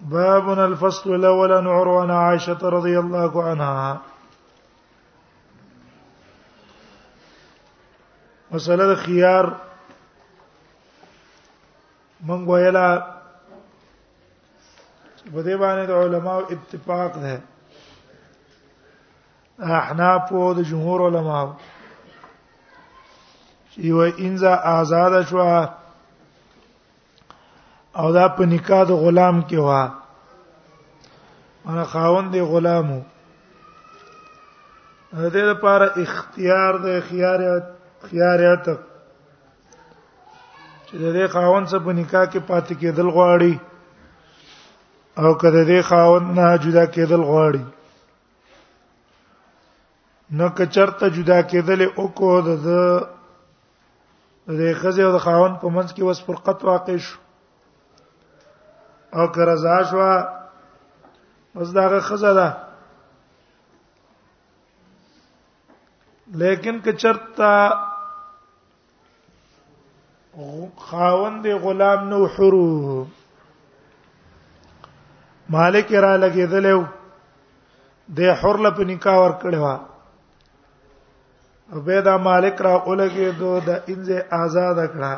باب الفصل الاول عن عروه عن عائشه رضي الله عنها مسله خيار من ویلا په دې باندې د علماو اتفاق ده احناف او د جمهور علماو چې و انزا آزاد شوه او دا په نکاح د غلام کې وا مر خاوند دی غلامو د دې لپاره اختیار د خيار خيار عتق چې د دې خاوند سره په نکاح کې پاتې کېدل غواړي او کله دې خاوند نه جدا کېدل غواړي نو که چرته جدا کېدل او کو د د خزه او د خاون په منځ کې وس فرقت واقع شو او که رضا شو بس داغه خزه ده لیکن که چرتا خاوند غلام نو حرو مالک را لګیدلو د حر لپ نکاح ور کړو عبیدا مالک را اولګي دو د انځه آزاد کړه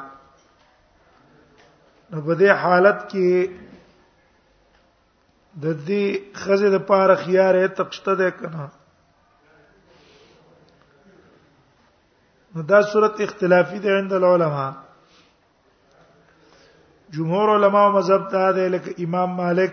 نو په دې حالت کې د دې خزه د پاره خيارې تقشته ده کنه نو دا صورت اختلافي ده عند العلماء جمهور علما مذهب ته ده لکه امام مالک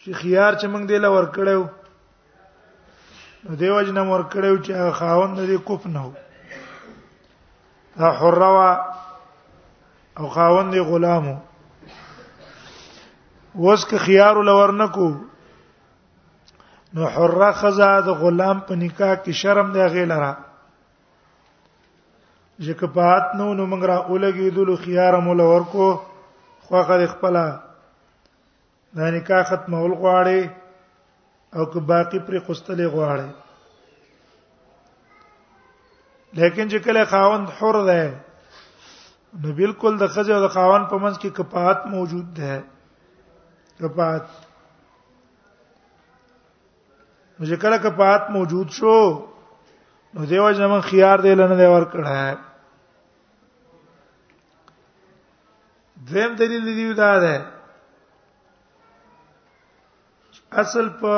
چې خيار چې موږ دله ور کړو دیو جن ور کړو چې خاوند دې کوپ نه وو دا حروا او خاوند دې غلامو وس که خيار لور نکو نو حره خزا د غلام په نکاح کې شرم دی غیلره چې کپات نو نو موږ را اولګې دلو خيار مول ورکو خوخه خپل دا نکاح ختمول غواړي او که باقی پر قستلې غواړي لیکن چې کله خاوند حر ده نو بالکل د خځه او د خاوند په منځ کې کفاعت موجود ده کفاعت نو چې کله کفاعت موجود شو نو دیو ځمن خيار دی لنه دی ور کړه دویم دلیل دی دا ده اصل په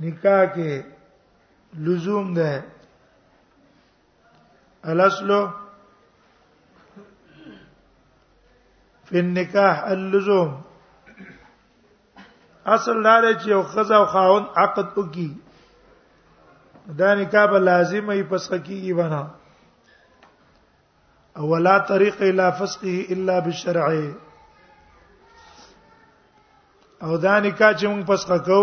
نکاح کې لزوم ده الاصل فی النکاح اللزوم اصل دا دی چې یو خزه او خاون عقد وکي دا نکاح به لازمه یې پس کیږي بنا ولا طريق الى فسقه الا بالشرع او دا نکاح چې موږ فسخه کو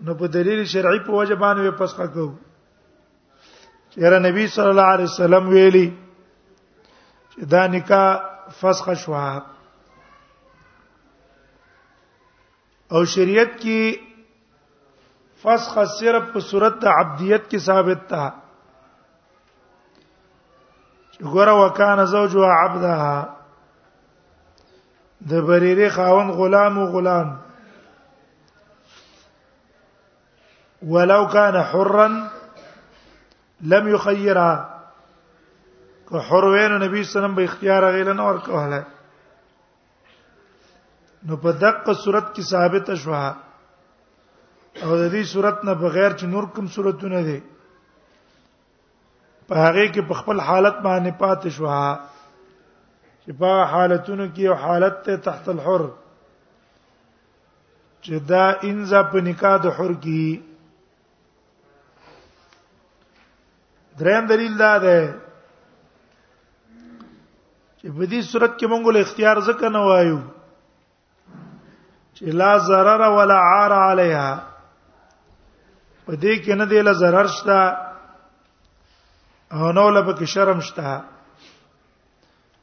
نو په دلیل شرعي په وجه باندې فسخه کو چیرې نبی صلی الله علیه وسلم ویلي چې دا نکاح فسخه شوه او شریعت کې فسخ صرف په صورت د عبدیت کې ثابت ده ګوره وکانه زوجها عبدها د بریری خاون غلام او غلام ولو كان حرا لم يخيرها که حر وینو نبی صلی الله علیه وسلم به اختیار غیلن اور کوله نو په دقه صورت کې ثابت شوه او د دې صورت نه بغیر چې نور کوم صورتونه دي په هغه کې په خپل حالت باندې پاتې شوه چې په حالتونو کې یو حالت ته تحت الحر چې دا انزا په نکاح د حر کې دریم دلیل دا ده چې په دې صورت کې مونږ له اختیار ځکه نه وایو چې لا ضرر ولا عار علیها په دې کې نه دی له ضرر شته او نو له پکې شرم شته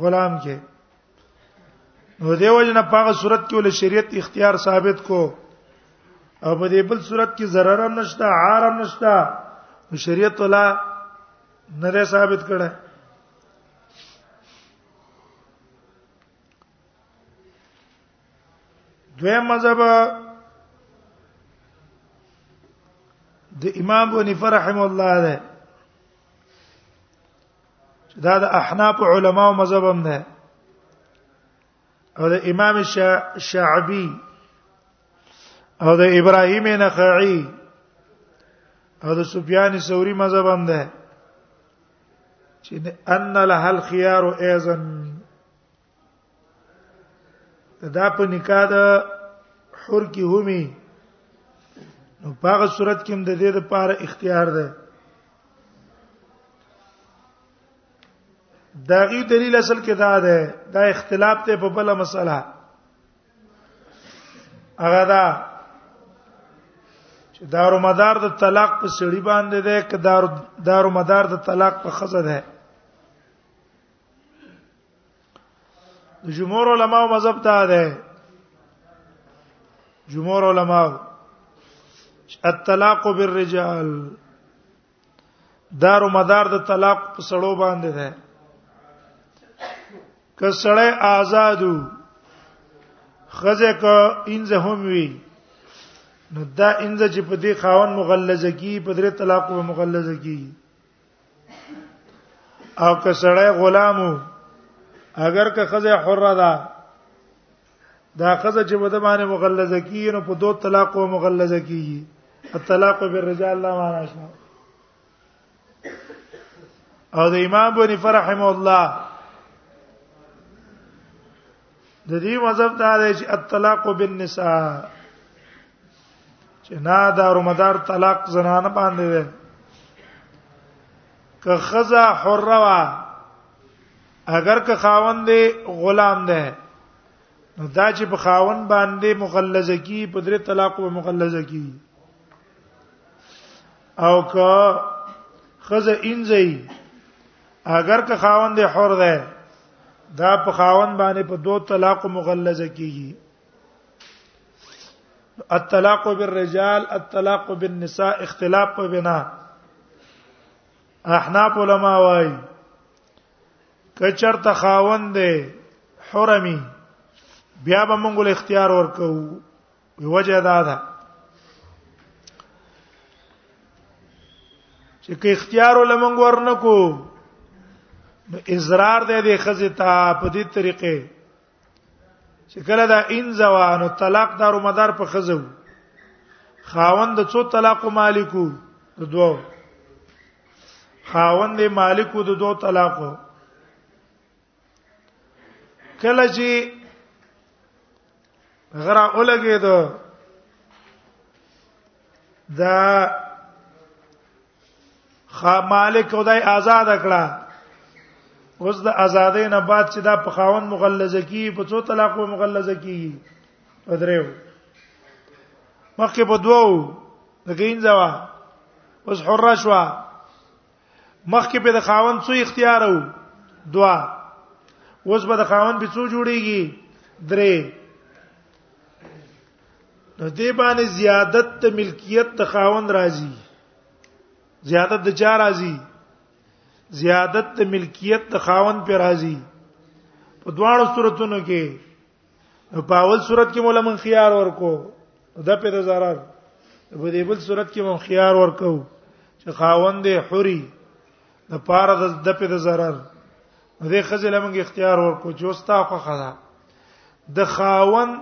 غلام کې نو دیو جن په هغه صورت کې ول شریعت اختیار ثابت کو او په دې بل صورت کې ضرر هم نشته عار هم نشته نو شریعت ولا نه ده ثابت کړه دویم مذهب د امام ابو حنیفه رحم الله ده چې دا د احناف علما او مذهب هم ده او د امام شعبي او د ابراهیم نخعی او د سفیان ثوری مذهب هم ده چې ان له الخيار اذن دا په نکاح د حر کې همي نو په هغه صورت کې هم د دې لپاره اختیار ده دا غي دلیل اصل کې دا ده دا اختلاف ته په بل مسله هغه دا چې دارو مدار د طلاق په سړي باندې ده که دارو دارو مدار د طلاق په خزه ده جمهور علما مذهب ته ده جمهور علما الطلاق بالرجال دار مدار د طلاق په سړو باندې ده که سړی آزادو خزه که انځه هم وی نو دا انځه چې په دې خاون مغلظه کی په دې طلاق مغلظه کی او که سړی غلامو اگر که خزه حره ده دا خزه چې بده باندې مغلظه کیږي نو په دوه طلاق او مغلظه کیږي الطلاق بالرجال لا معنا شو او د امام بن فرحم الله د دې مذهب دا دی چې الطلاق بالنساء چې نه دارو مدار طلاق زنانه باندې ده که خزا حره وا اگر که خاوند دی غلام ده نو دا چې په خاوند باندې مغلظه کی په درې طلاق په مغلظه کی او که خزه انځي اگر که خاوند حر ده دا په خاوند باندې په دوه طلاق مغلظه کیږي الطلاق بالرجال الطلاق بالنساء اختلاف په بنا احناف علما وايي کچر تخاوند حرمي بیا به موږ له اختیار ورکو وجه دا ده چې که اختیار لمنګ ورنکو نو اضرار دې د خزه ته په دې طریقې چې کله دا ان زوانو طلاق دارو مدار په خزو خاوند د څو طلاق مالکو د دوه خاوند مالکو د دوه طلاقو کله چې غرا اولګې دو دا خا مالک خدای آزاد کړه اوس د آزادې نه بعد چې دا په خاون مغلظه کی په څو طلاق مغلظه کی ودرېو مخکې په دوو د ګین ځوا اوس حره شوه مخکې په د خاوند څو اختیار وو دوا اوس به د خاوند په څو جوړیږي درې نو دې باندې زیادت د ملکیت د خاوند راځي زیادت د چا راځي زیادت د ملکیت د خاوند پر راځي په دواړو صورتونو کې نو په اول صورت کې مولا من خيار ورکو د په zarar په دې بل صورت کې مون خيار ورکو چې خاوند حوري د پاره د په zarar دې خزل موږ اختیار ورکو چې اوستا خو خدا د خاوند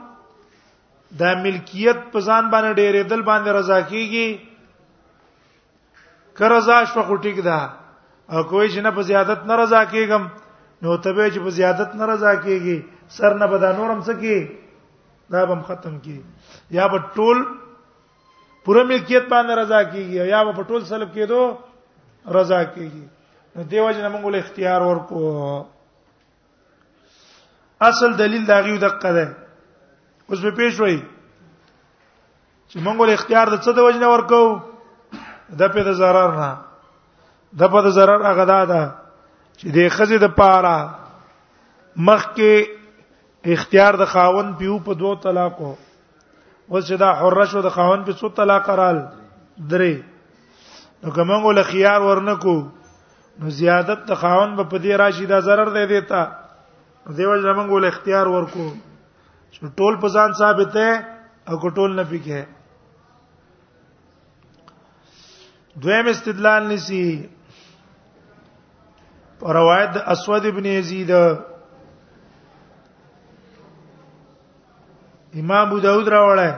د ملکیت په ځان باندې ډېرې دل باندې رضا کیږي که رضا شو خو ټیک ده او کوی چې نه په زیادت نه رضا کیږم نو ته به چې په زیادت نه رضا کیږي سر نه بدا نورم څه کی دا به ختم کی یا به ټول پوره ملکیت باندې رضا کیږي یا به ټول سلب کېدو رضا کیږي نو دیو جن موږ له اختیار ورکو اصل دلیل دا غیو دقه ده اوس به پیښ وای چې موږ له اختیار د څه د وجنه ورکو د په د zarar نه د په د zarar هغه دا ده چې د خزې د پاره مخ کې اختیار د خاون پیو په دوه طلاقو وسه دا حره شو د خاون په څو طلاق رال درې نو کومه ول خيار ورنکو نو زیادت د خاون به په دې راشي دا zarar دی دیتا دیو ځمنګ ول اختیار ورکو چې ټول په ځان ثابت دی او ټول نه پیګه دویم استدلال نسی روایت اسود ابن یزید امام ابو داود راوړی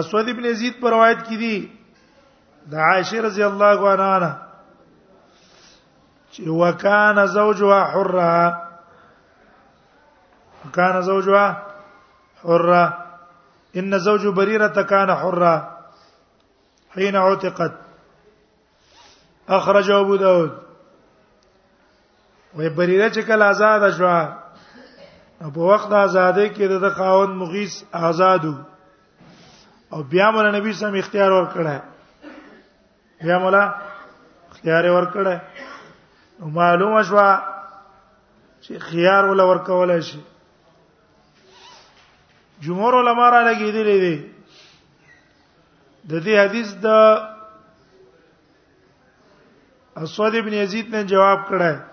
اسود ابن یزید پر روایت کړي د عائشه رضی الله عنها چې وکانا زوجها حرا وکانا زوجها حرا ان زوج بريره كان حرا حين عتقت اخرج ابو داود وې بریره چې کله آزاد شو په وخت آزادې کې د خاوند مغیث آزادو او بیا مول نبی سم اختیار ور کړه بیا مول اختیار ور کړه نو معلومه شو چې خيار ول ور کول شي جمهور علما را لګیدلې دي د دې حدیث د اسود ابن یزید نے جواب کړه ہے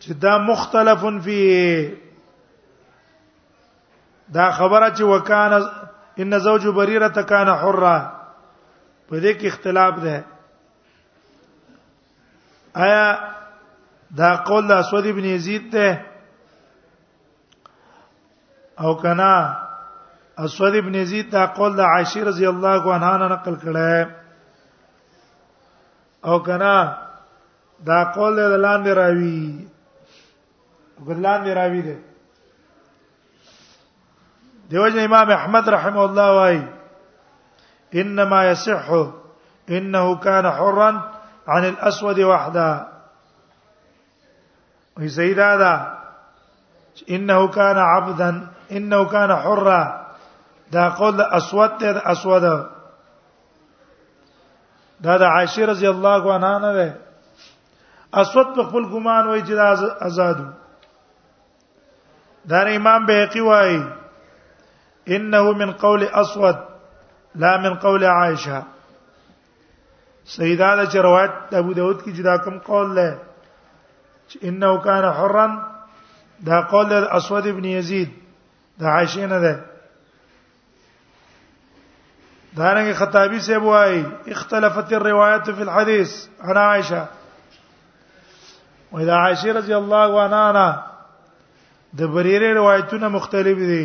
چې دا مختلف فی دا خبره چې وکانه ان زوج بریره کان حره په دې کې اختلاف ده آیا دا قول د اسود ابن یزید ده او کنا اسود ابن یزید دا قول د عائشه رضی الله عنها نه نقل کړه او کنا دا قول د لاندې راوی ګلان دی راوی دی دیوژن امام احمد رحمه الله وايي انما يصح انه كان حرا عن الاسود وحده وی زیدا دا انه کان عبدا انه کان حرا دا قول اسود ته اسود دا د عائشه رضی الله عنها نه ده اسود په خپل ګمان وای چې دا آزادو دا امام بهقي وای انه من قول اسود لا من قول عائشه سیدا د روایت ابو داود کې جدا کم قول له چې انه کان حرا دا قول الاسود ابن یزید د عائشه نه ده دارنګ خطابی سے بوای اختلافت الروایت فی الحديث عن عائشه واذا عائشه رضی الله عنها د بریره روایتونه مختلف دي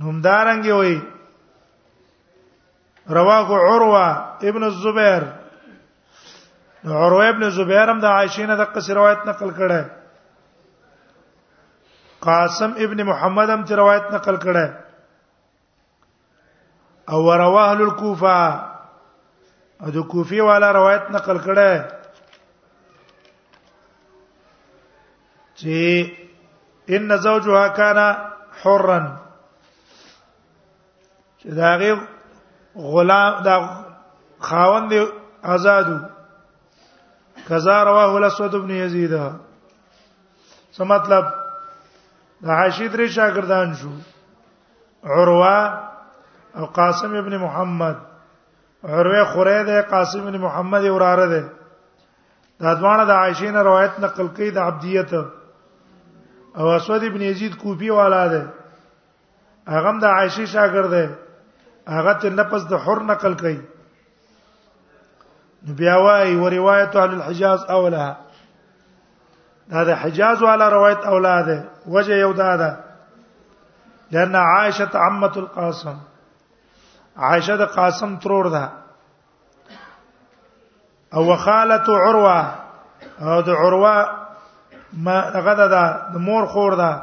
همدارنګ وي رواه عروه ابن الزبير عروه ابن الزبير هم د عائشه نه د قصې روایت نقل کړه قاسم ابن محمد هم ته روایت نقل کړه او رواه اهل الكوفه او د کوفی والا روایت نقل کړه چې ان زوجها کان حرا چې دا غي غلام دا خاوند دی آزادو کذا رواه الاسود ابن یزید څه مطلب د عاشی درې شاګردان شو عروه او قاسم ابن محمد عروه خوره ده قاسم ابن محمد اوراره ده دا دوانه د عائشه نه روایت نقل کړي د عبدیت او اسود ابن یزید کوفی والا ده هغه د عائشه شاګرد ده هغه ته نفس د حر نقل کړي نو بیا وای و روایت اهل الحجاز اولا دا د حجاز والا روایت اولا ده وجه یو دا ده لأن عائشه عمه القاسم عائشه د قاسم ترور ده او خاله عروه او د عروه ما غدا ده د مور خور ده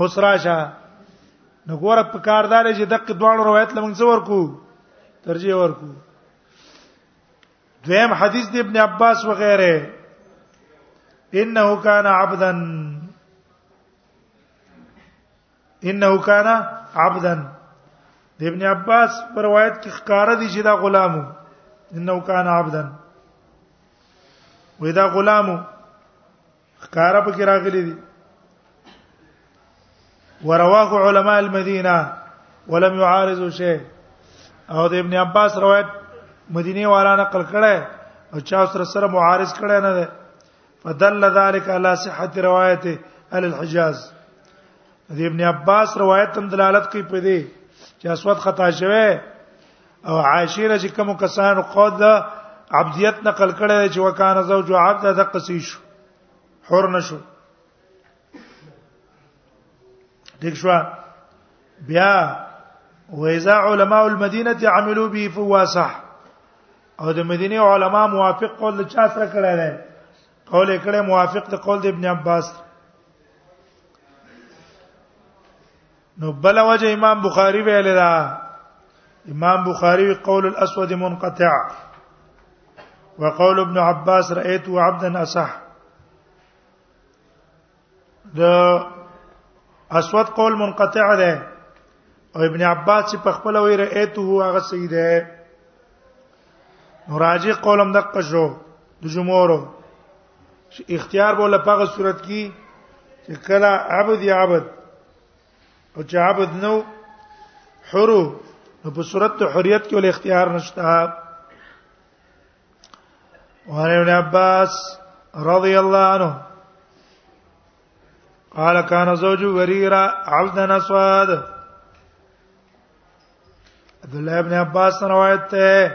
اوس راشه نو ګوره په کاردار چې دغه دوه روایت لمنځ ورکو ترجیح ورکو دویم حدیث د ابن عباس وغيره انه کان عبدا انه کان عبدا د ابن عباس پر روایت کې ښکار دي چې دا غلامو انه کان عبدا وې دا غلامو خکارا پکې راغلي دي ورواه علماء المدینه ولم يعارضوا شيء او د ابن عباس روایت مدینه والا نقل کړه او چا سره سره معارض کړه نه ده فدل ذلك على صحه روايته اهل الحجاز د ابن عباس روایت هم دلالت کوي په دې چې اسود خطا شوه او عاشره چې کوم کسانو قد عبدیت نقل کړي چې وکانه زوج عبد د قصې شو حر نشو دښ شو بیا وإذا علماء المدينه عملوا به فهو صح او د مدینه علما موافق قول چا سره کړه ده قول کړه موافق ته قول د ابن عباس نو بل وجه امام بخاری ویل دا امام بخاری قول الاسود منقطع وقول ابن عباس رايت عبدا اصح د اسود قول منقطع ده او ابن عباس چې په خپل وی رايت هو هغه صحیح ده نو راجح قول هم دقه شو د جمهورو چې اختیار بوله پغه صورت کې چې کله عبد یا عبد او چې عبد نو حرو نو په صورت ته حریت کې ول اختیار نشته وعن ابن عباس رضي الله عنه قال كان زوج بريرة عبدا اسود عبد الله ابن عباس روایت ته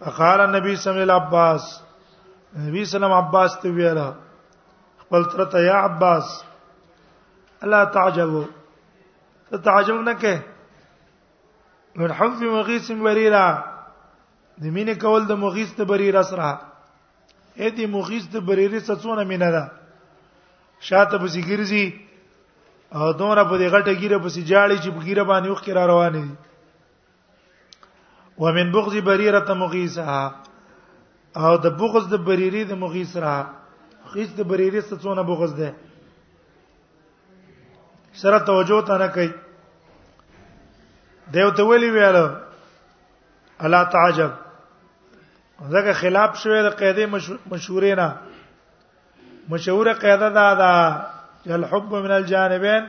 فقال النبي صلى الله عليه عباس نبی سلام عباس ته ویرا خپل تر ته یا عباس الا تعجبوا ته تعجب نه کې من حفظ مغیث بریرا د مين کول د مغیث د بریرا سره اې دې مغیث د بریرې څڅونه مینه ده شاته پسې ګرځي او دومره په دې غټه ګیره پسې جاړي چې په ګیره باندې وخت را روانې دي ومن بغض بریره مغیثها او د بغض د بریری د مغیث را خیس د بریری څخه څونه بغض ده سره توجه ته نه کوي دیو ته ویلی ویاله الا تعجب ځکه خلاف شوی د قاعده مشهورې نه مشهوره قاعده دا ده الحب من الجانبين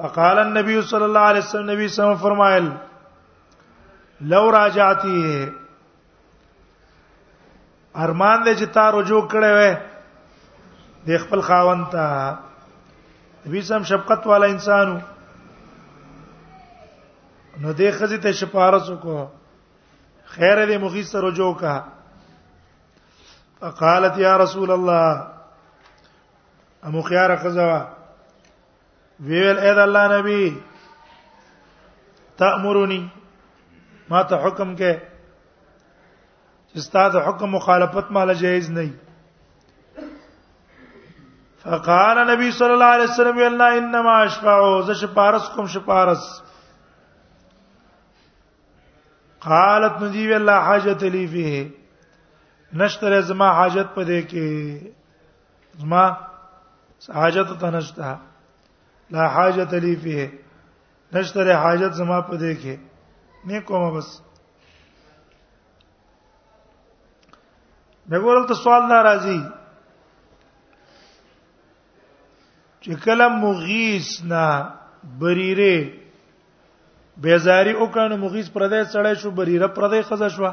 فقال النبي صلى الله عليه وسلم نبی صلی الله فرمایل لو راجعتي ارمان دې چې تا رجوع کړې وې د خپل خاوند ته نبی سم شفقت والا انسانو نو دې خزي ته شپارس وکړو خیر دې مخې سره رجوع کا فقالت یا رسول الله امو خيار خزوا ویل اې د الله نبی تأمرني ما ته حکم کې چې ستاسو د حکم مخالفت مال جایز نه وي فقال نبی صلی الله علیه وسلم ویلنا انما اشفعوا ز شپارس کوم شپارس قالت ندی ویلا حاجت لی فيه نشتره زما حاجت پدې کې زما حاجت ته نشته لا حاجت لی فيه نشته له حاجت زما په دې کې نه کوم بس مګورل ته سوال ناراضي چې کله مغیث نه بریره بیزاری او کنه مغیث پردې سړی شو بریره پردې خزه شو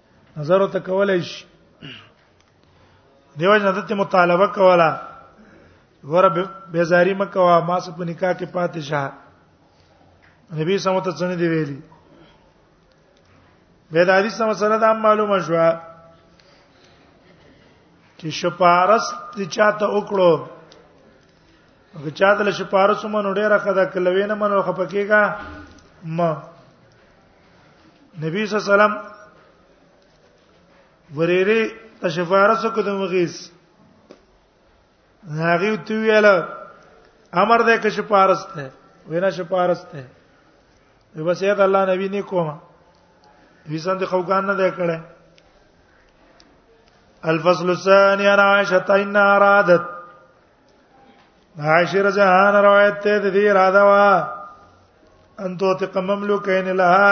نظر ته کولای شي دیو جن ته مطالبه کوله ور بیزاری مکوا ما څه په نکاح کې پاتې شه نبی سم ته څنګه دی ویلي به دا حدیث مسله دا معلومه شو چې شپارس د چاته وکړو هغه چاته له شپارس مونږ ډیره خدا کلوینه مونږ خپکیږه ما نبی صلی الله علیه وسلم ورېره په شفارس کو د مغیث هغه ته ویل امر دې کې شفارس ته وینا شفارس ته بس یاد الله نبی نه کومه ویسان د خوګان نه ده کړه الفصل الثاني عن عائشه انها ارادت عائشہ رضی الله عنها روایت ته د دې اراده وا ان تو تق مملوکین لها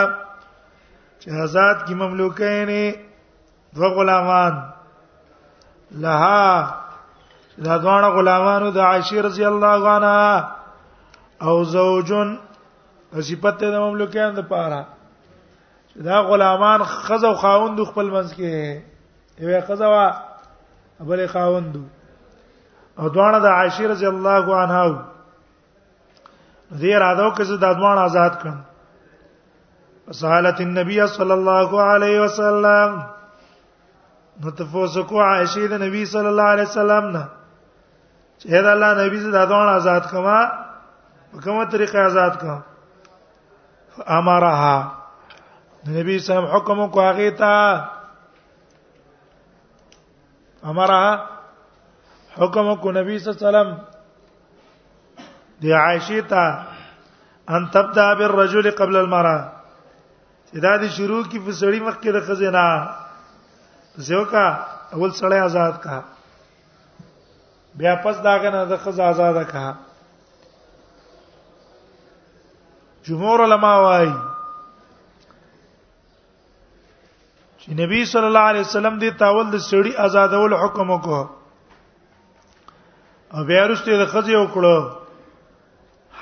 چې آزاد کی مملوکین دو غلامان لها دا دوه غلامانو د عائشہ رضی الله عنها او زوجن صفت د مملوکین د پاره دا غلامان خزو خاوند خپل منځ کې یو قضوا بل خاوند او دوانه د عائشه رضی الله عنها دې را دو کزه د دوانه آزاد کړ سالت النبي صلى الله عليه وسلم نتفوسکو عائشه د نبی صلی الله علیه وسلم نه چې دا الله نبی زه د دوانه آزاد کما په کومه طریقه آزاد کما فامرها نبی سم حکم کو هغه تا امرها حکم کو نبی صلی الله علیه وسلم دی عائشه تا ان تبدا بالرجل قبل المرأه چې دا دي شروع کی په سړی مخ کې د خزینه زیوکا اول سړی آزاد کا بیا پس داغه نه د خزه آزاد کا جمهور علما وايي چې نبی صلی الله علیه وسلم دې تاول د سړی آزادول حکم وکړو او بیا وروسته د خزه وکړو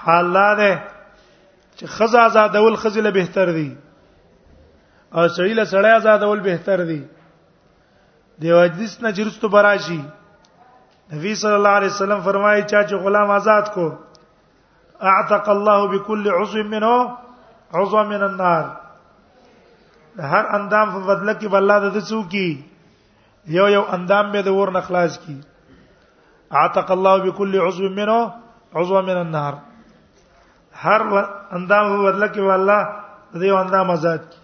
حال لا ده چې خزه آزادول خزه له بهتر دي او سړی له سړی آزادول بهتر دي دیو حدیث نه چرستو براشي نبی صلی الله علیه وسلم فرمایي چا چې غلام آزاد کو اعتق الله بكل عضو منه عضو من النار هر اندام په بدله کې بل الله د څو کی یو یو اندام به د ور نه خلاص کی اعتق الله بكل عضو منه عضو من النار هر اندام په بدله کې والله د یو اندام آزاد کی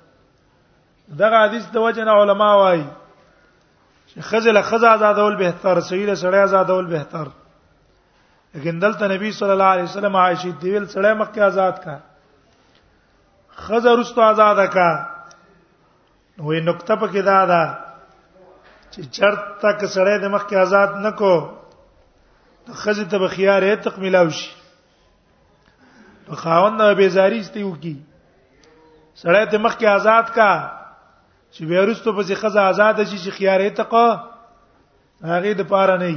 دغه حدیث د وجنه علما وايي چې خزل خزا آزادول بهتر سړي سړی آزادول بهتر لیکن دلته نبی صلی الله علیه وسلم عائشه دیول سړی مکه آزاد کا خزا رستو آزاد کا نوې نقطه پکې دا ده چې چرت تک سړی د مخ کې آزاد نکو خزه ته بخیار یې تکمیلاو شي په خاوند نه بیزاری استي وکي سړی ته مخ کې آزاد کا چې بیرستو په ځخه آزاد شي چې خيارې تقا هغه د پاره نه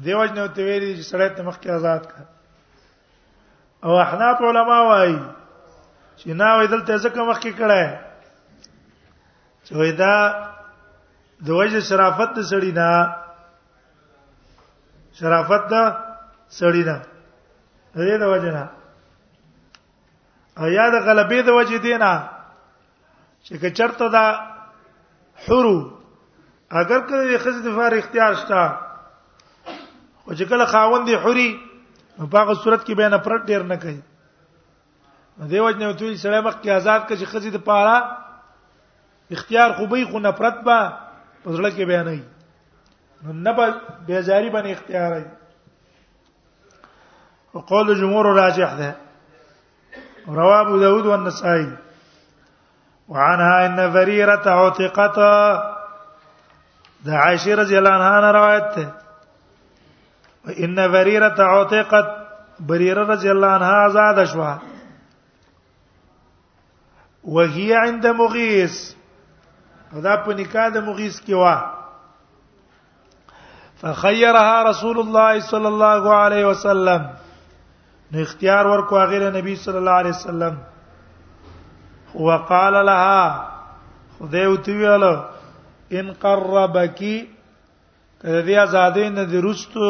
دیوژ نه ته ویلي چې سړی ته مخ کې آزاد کا او احناف علما وايي چې نا وې دلته ځکه مخ کې کړه چې دا د وجه شرافت سړی نه شرافت دا سړی دا دې د وجه نه او یا د غلبې د وجه دی نه چې که چرته دا حرو اگر کله د خزې د فار اختیار شته او چې کله خاوند دی حری په هغه صورت کې به نه پرټ ډیر نه کوي دې وجه نه وتوی سړی مخ کې آزاد کړي چې خزې د پاره اختیار خو به خو نفرت به پزړه کې بیانې نو نه به بیزاری باندې اختیار دی او قول جمهور راجح ده رواه ابو داود والنسائي وعنها ان فريره عتقت د عائشه رضی الله عنها روایت ده وان فريره عتقت بريره رضی الله عنها آزاد شوه وهي عند مغيث دا په نکاح د مغيث کې وا فخيرها رسول الله صلى الله عليه وسلم نو اختیار ورکو غیر نبی صلی الله علیه وسلم وقال لها خدای او تی ویل ان قربکی کله دې آزادې نه درستو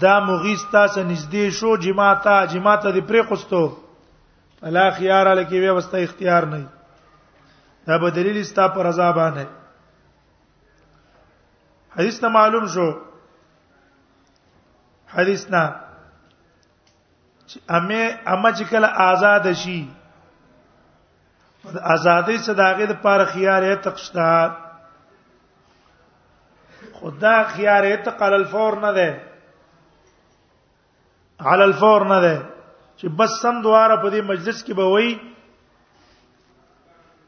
دا مغیس تاسو نږدې شو جماعت جماعت دې پرې قستو الا خيار لکه وي واسطه اختیار نه دا به دلیل استا پر رضا باندې حدیث نه معلوم شو حدیث نه امه اما چې کله آزاد شي آزادې صداقې د پاره خيارې تقشتا خدا خيارې تقل الفور نه ده علی الفور نه ده چې بس سم دواره په دې مجلس کې به وای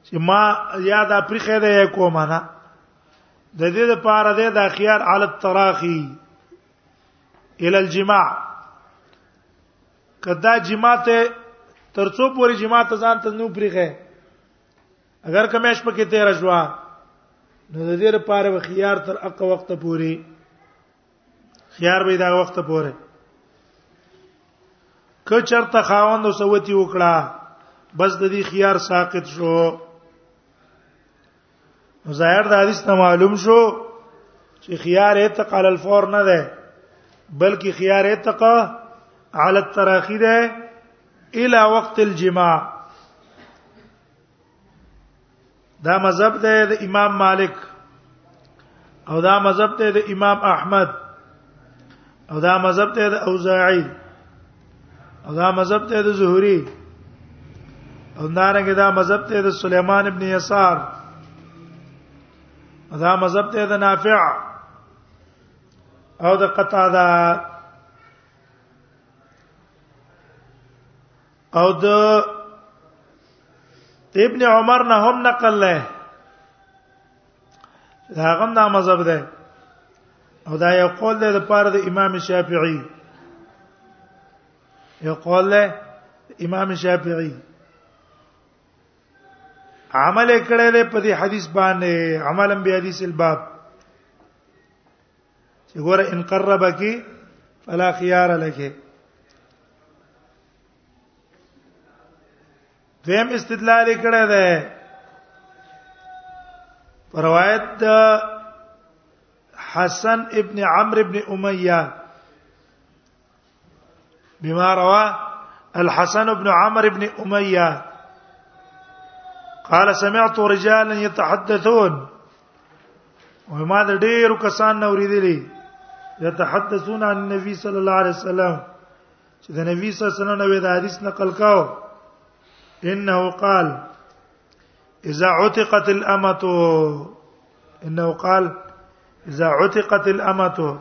چې ما یا دا پرخه ده کوم نه د دې لپاره ده د خيار علی التراخي ال الجماع کدا جماع ته ترڅو پوری جماع ته ځان ته نو پرخه اگر کمیش پکې تیر شوا نو د دې لپاره خيار تر اق وخت پوری خيار به دا وخت پوره که چرته خاوند وسوتی وکړه بس د دې خيار ساقط شو ظاهر د حدیث نه معلوم شو چې خيار اتق علی الفور نه ده بلکې خيار اتق علی التراخی ده الى وقت الجماع دا مذهب دی د امام مالک او دا مذهب دی د امام احمد او دا مذهب دی د اوزاعی او دا مذهب دی د زهری او دارنګ دا مذهب دی د سليمان ابن يسار دا مذهب دی د نافع او د قتاده او د ابن عمر نه هم نقل له دا غم دا مذهب ده او دا یو قول ده د پاره د امام شافعي یو قول ده امام شافعي عمل کړه دې په دې حدیث باندې عملا به حدیث الباب چې ګوره ان قربک فلا خيار لك دیم استدلال کړه ده روایت حسن ابن عمرو ابن امیہ بما روى الحسن بن عمرو بن اميه قال سمعت رجالا يتحدثون وما ډېر كسان نوريدي يتحدثون عن النبي صلى الله عليه وسلم اذا النبي صلى الله عليه وسلم نوي حديث نقل كاو انه قال اذا عتقت الامه انه قال اذا عتقت الامه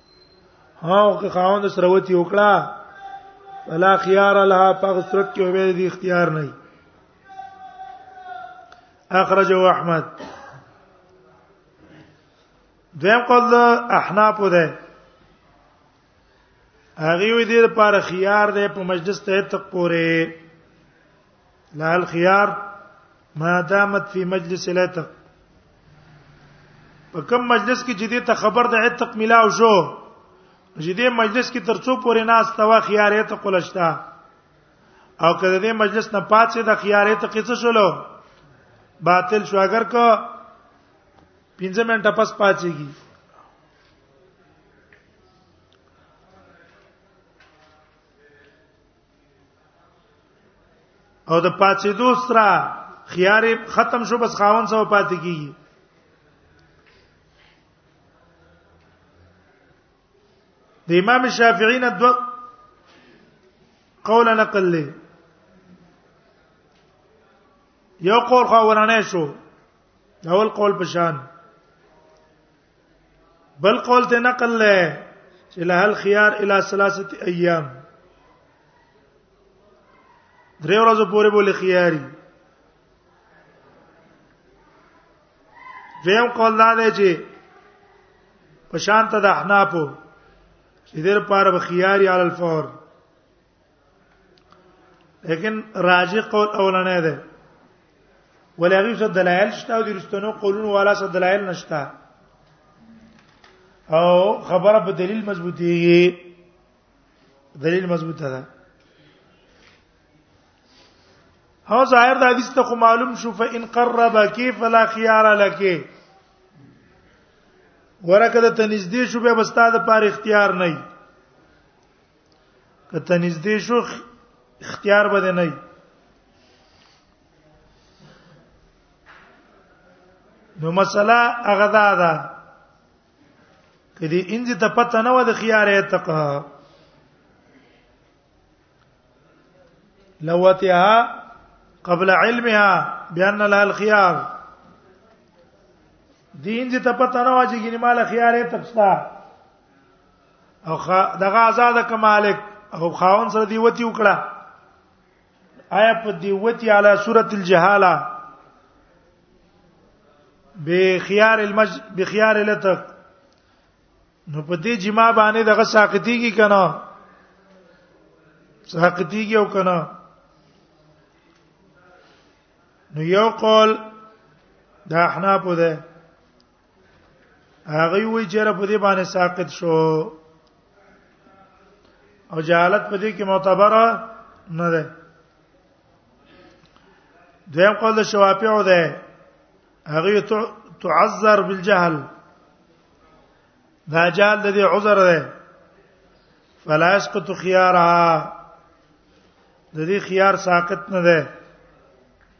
هاو که خاوند سره وتی وکړه فلا خيار لها په صورت کې به دي اختیار نه اخرجه احمد دیم قول احناف ده هغه وی دې لپاره خيار ده په مجلس ته تک پوره لا الخيار ما دامت في مجلس العتق په کوم مجلس کې چې دې ته خبر د عتق ملاو شو چې دې مجلس کې ترڅو پورې ناس توا خيار عتق ولشتا او کله دې مجلس نه پاتې د خيار عتق څه شولو باطل شو اگر که 15 منټه پس پاتېږي او د پاتې دوسرا خيار ختم شو بس خاون سو پاتې کیږي د امام شافعی نه دو قول نقل له یو قول خو ورانه شو اول قول پشان بل قول ته نقل لای چې له الخيار الى ثلاثه ايام درې ورځې پورې بوله خياري دیم قول دا دی چې په شان ته د احنافو چې دیر پاره به خياري علی الفور لیکن راجی قول اولنې ده ولغی څه دلایل شته او د رښتونو قولونو والا څه دلایل نشته او خبره په دلیل مضبوطیږي دلیل مضبوط ده هو ظاهر د حدیث ته خو معلوم شو فإن قرب كيف لا خيار لك ورکه د تنزدې شو به بستا د پاره اختیار نه کته نږدې شو اختیار به نه وي نو مسله هغه دا ده کدی انځ ته پته نه و د خيار اعتق لوتها قبل علمها بان لها الخيار دین دې ته پته نه واجی ګنې مال خيار اعتق ستا او دغه آزاد ک مالک او خاون سره دی وتی وکړه آیا په دی وتی علی سوره الجهاله بخيار المج بخيار لته نو په دې جما باندې دغه ساقتيږي کنه ساقتيږي او کنه نو یو قول دا احناف ده هغه وی چیرې په دې باندې ساقط شو او جهالت په دې کې معتبره نه ده دویم قول د شوافیعو ده هغه تعذر بالجهل دا جهل د دې عذر ده فلا يسقط خيارها د دې خيار ساقط نه ده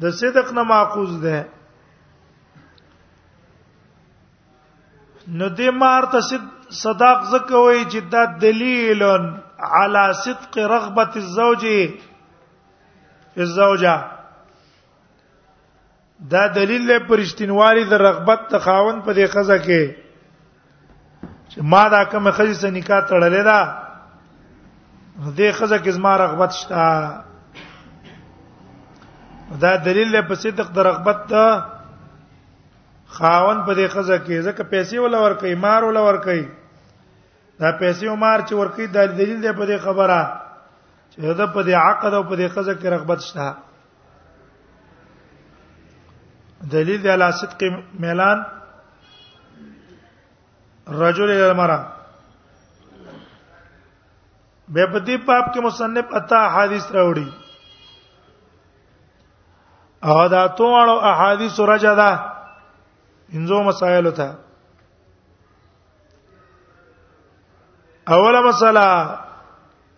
د صدق نه ماخوذ ده نو د مار ته صداق زکه وی چې دا دلیل علی صدق رغبت الزوج الزوجه دا دلیل له پرشتینوالي د رغبت تخاون په دې خزه کې چې ما دا کوم خزه سره نکاح تړلې ده دې خزه کې زما رغبت شته دا دلیل له پسیدق د رغبت ته خاون په دې خزه کې ځکه پیسې ولا ور کوي مار ولا ور کوي دا پیسې او مار چې ور کوي دا دلیل دی په دې خبره چې دا په دې عقد او په دې خزه کې رغبت شته دلیل دی علی صدق ميلان رجل الى المرأه به په دې باب کې مصنف اتا احادیث راوړي او دا ټول احادیث رجا ده انځو مسائل ته اوله مسله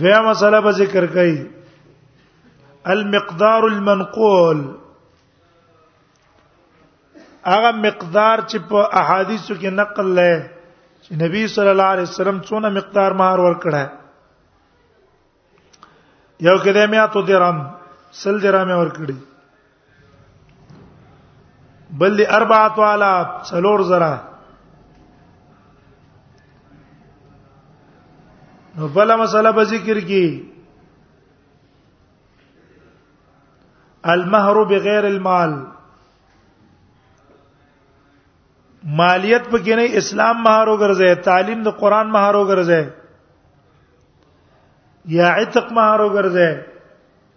دویا مسله به ذکر کړي المقدار المنقول هغه مقدار چې په احادیثو کې نقل لای چې نبی صلی الله علیه وسلم څونه مقدار مہر ورکړه یو کده میا تو درهم سل درهم ورکړي بل دی اربعه الاف څلور زرا نو بل مسله په ذکر کې المهر بغیر المال مالیت په کې نه اسلام مهر وګرځي تعلیم د قران مهر وګرځي یا عتق مهر وګرځي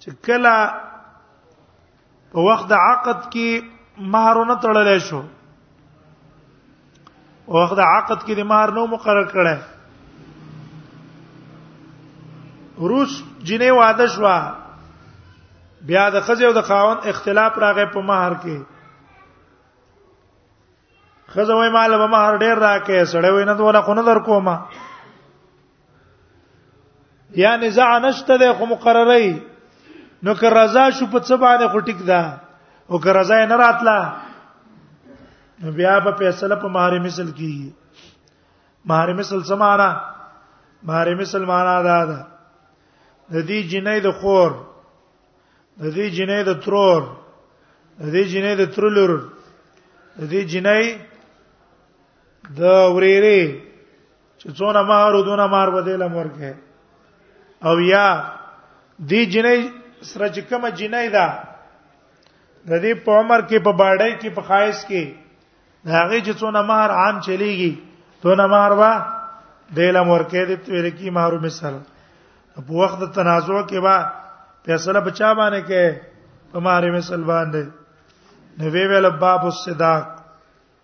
چې کله په وخت د عقد کې مہرونه تړل شو او وخت د عقد کې د مہر نو مقرر کړي روس جنې واده شو بیا د خزه او د خاون اختلاف راغی په مہر کې خزه وای مال به مہر ډیر راکې سړی وای نه دوه خونه در کومه یا نزاع نشته ده خو مقرره نو که رضا شو په څه باندې خو ټیک ده او که رضا نه راتله نو بیا په فیصله په مہر مثل کې مہر مثل سمانا مہر مثل معنا دا ده د دې جنې د خور د دې جنې د ترور د دې جنې د ترلور د دې جنې د ورېره چې څونه مہر او دونه مار بدل امرګه او یا دی جنې سره چې کومه جنې ده د دې په عمر کې په باډۍ کې په خایس کې هغه چې څونه مہر عام چلیږي دونه مہر وا دیلم ورکه دې ویل کی مہر مثال په وخت تنازع کې با فیصله بچا باندې کې په مہر مثال باندې نو وی ویل باب الصداق